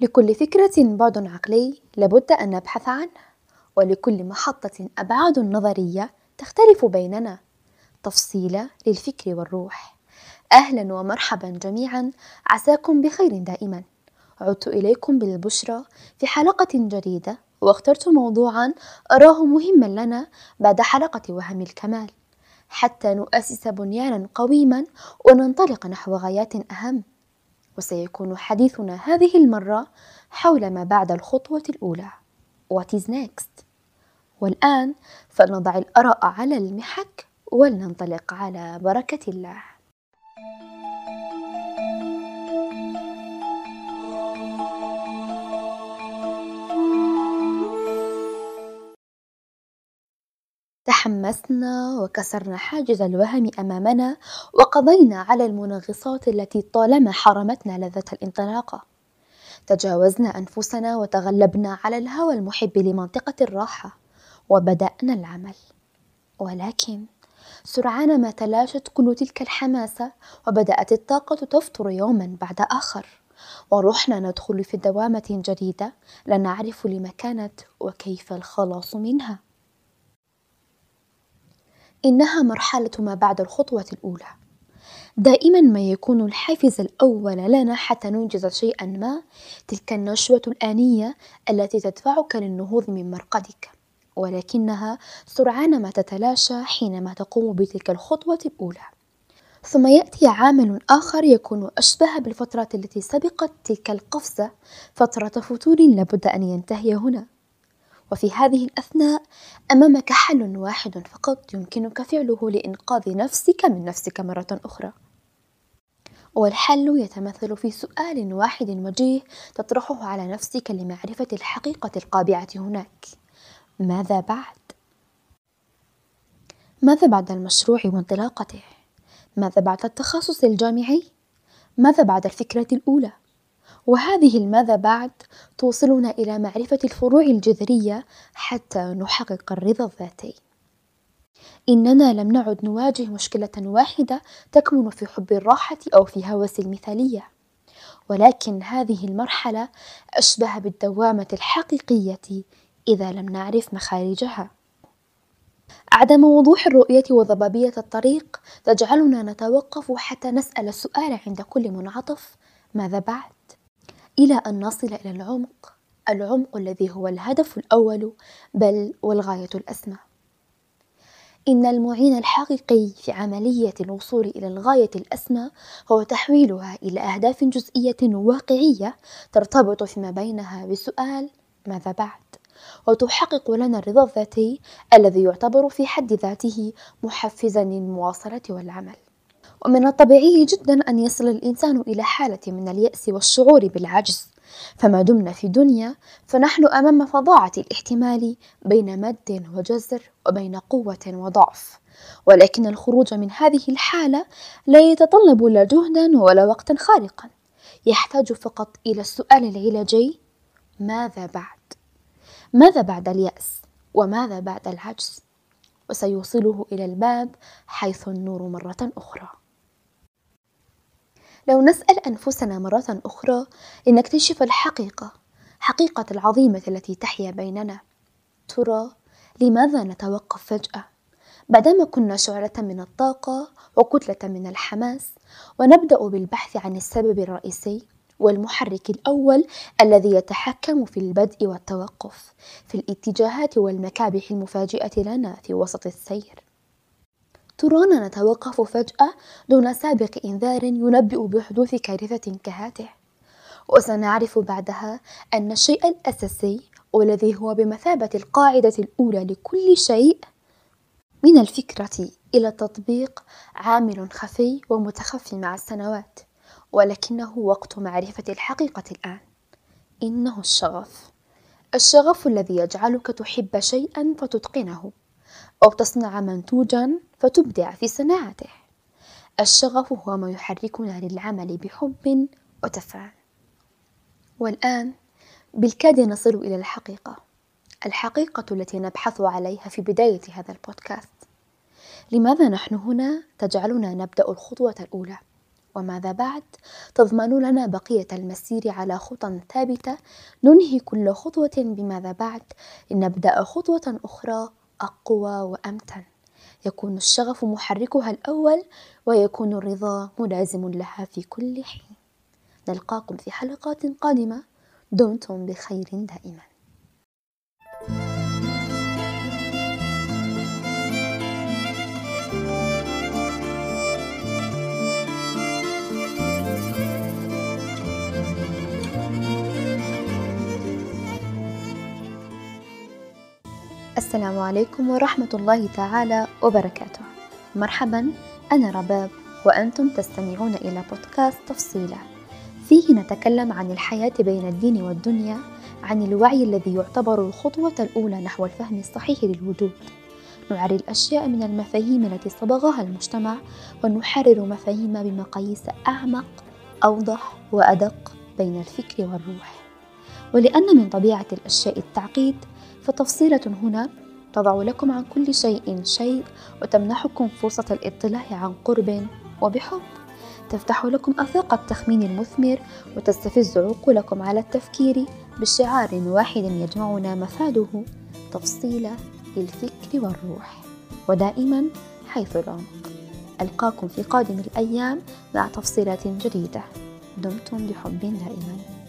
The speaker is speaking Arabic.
لكل فكرة بعد عقلي لابد أن نبحث عنه ولكل محطة أبعاد نظرية تختلف بيننا. تفصيلة للفكر والروح. أهلا ومرحبا جميعا. عساكم بخير دائما. عدت إليكم بالبشرى في حلقة جديدة واخترت موضوعا أراه مهما لنا بعد حلقة وهم الكمال. حتى نؤسس بنيانا قويما وننطلق نحو غايات أهم. وسيكون حديثنا هذه المرة حول ما بعد الخطوة الأولى What is next؟ والآن فلنضع الآراء على المحك ولننطلق على بركة الله تحمسنا وكسرنا حاجز الوهم أمامنا وقضينا على المنغصات التي طالما حرمتنا لذه الانطلاقه تجاوزنا أنفسنا وتغلبنا على الهوى المحب لمنطقة الراحة وبدأنا العمل. ولكن سرعان ما تلاشت كل تلك الحماسة وبدأت الطاقة تفتر يوما بعد آخر. ورحنا ندخل في دوامة جديدة لا نعرف لما كانت وكيف الخلاص منها. إنها مرحلة ما بعد الخطوة الأولى. دائما ما يكون الحافز الأول لنا حتى ننجز شيئا ما تلك النشوة الآنية التي تدفعك للنهوض من مرقدك ولكنها سرعان ما تتلاشى حينما تقوم بتلك الخطوة الأولى. ثم يأتي عامل آخر يكون أشبه بالفترة التي سبقت تلك القفزة فترة فتور لابد أن ينتهي هنا. وفي هذه الأثناء أمامك حل واحد فقط يمكنك فعله لإنقاذ نفسك من نفسك مرة أخرى والحل يتمثل في سؤال واحد وجيه تطرحه على نفسك لمعرفة الحقيقة القابعة هناك ماذا بعد؟ ماذا بعد المشروع وانطلاقته؟ ماذا بعد التخصص الجامعي؟ ماذا بعد الفكرة الأولى؟ وهذه الماذا بعد توصلنا إلى معرفة الفروع الجذرية حتى نحقق الرضا الذاتي. إننا لم نعد نواجه مشكلة واحدة تكمن في حب الراحة أو في هوس المثالية، ولكن هذه المرحلة أشبه بالدوامة الحقيقية إذا لم نعرف مخارجها. عدم وضوح الرؤية وضبابية الطريق تجعلنا نتوقف حتى نسأل السؤال عند كل منعطف ماذا بعد؟ إلى أن نصل إلى العمق العمق الذي هو الهدف الأول بل والغاية الأسمى إن المعين الحقيقي في عملية الوصول إلى الغاية الأسمى هو تحويلها إلى أهداف جزئية واقعية ترتبط فيما بينها بسؤال ماذا بعد؟ وتحقق لنا الرضا الذاتي الذي يعتبر في حد ذاته محفزا للمواصلة والعمل. ومن الطبيعي جدا أن يصل الإنسان إلى حالة من اليأس والشعور بالعجز فما دمنا في دنيا فنحن أمام فظاعة الاحتمال بين مد وجزر وبين قوة وضعف ولكن الخروج من هذه الحالة لا يتطلب لا جهدا ولا وقتا خارقا يحتاج فقط إلى السؤال العلاجي ماذا بعد؟ ماذا بعد اليأس؟ وماذا بعد العجز؟ وسيوصله إلى الباب حيث النور مرة أخرى لو نسأل أنفسنا مرة أخرى لنكتشف الحقيقة حقيقة العظيمة التي تحيا بيننا. ترى لماذا نتوقف فجأة؟ بعدما كنا شعلة من الطاقة وكتلة من الحماس ونبدأ بالبحث عن السبب الرئيسي والمحرك الأول الذي يتحكم في البدء والتوقف في الاتجاهات والمكابح المفاجئة لنا في وسط السير. ترانا نتوقف فجأة دون سابق إنذار ينبئ بحدوث كارثة كهاته وسنعرف بعدها أن الشيء الأساسي والذي هو بمثابة القاعدة الأولى لكل شيء من الفكرة إلى التطبيق عامل خفي ومتخفي مع السنوات ولكنه وقت معرفة الحقيقة الآن. إنه الشغف. الشغف الذي يجعلك تحب شيئا فتتقنه أو تصنع منتوجا فتبدع في صناعته. الشغف هو ما يحركنا للعمل بحب وتفان والآن بالكاد نصل إلى الحقيقة. الحقيقة التي نبحث عليها في بداية هذا البودكاست. لماذا نحن هنا؟ تجعلنا نبدأ الخطوة الأولى. وماذا بعد؟ تضمن لنا بقية المسير على خطى ثابتة. ننهي كل خطوة بماذا بعد؟ لنبدأ خطوة أخرى أقوى وأمتن. يكون الشغف محركها الأول ويكون الرضا ملازم لها في كل حين. نلقاكم في حلقات قادمة. دمتم بخير دائما. السلام عليكم ورحمة الله تعالى وبركاته. مرحبا أنا رباب وأنتم تستمعون إلى بودكاست تفصيلة. فيه نتكلم عن الحياة بين الدين والدنيا عن الوعي الذي يعتبر الخطوة الأولى نحو الفهم الصحيح للوجود. نعري الأشياء من المفاهيم التي صبغها المجتمع ونحرر مفاهيم بمقاييس أعمق أوضح وأدق بين الفكر والروح. ولأن من طبيعة الأشياء التعقيد فتفصيلة هنا تضع لكم عن كل شيء شيء وتمنحكم فرصة الاطلاع عن قرب وبحب. تفتح لكم آفاق التخمين المثمر وتستفز عقولكم على التفكير بشعار واحد يجمعنا مفاده. تفصيلة للفكر والروح ودائما حيث العمق. ألقاكم في قادم الأيام مع تفصيلات جديدة. دمتم بحب دائما.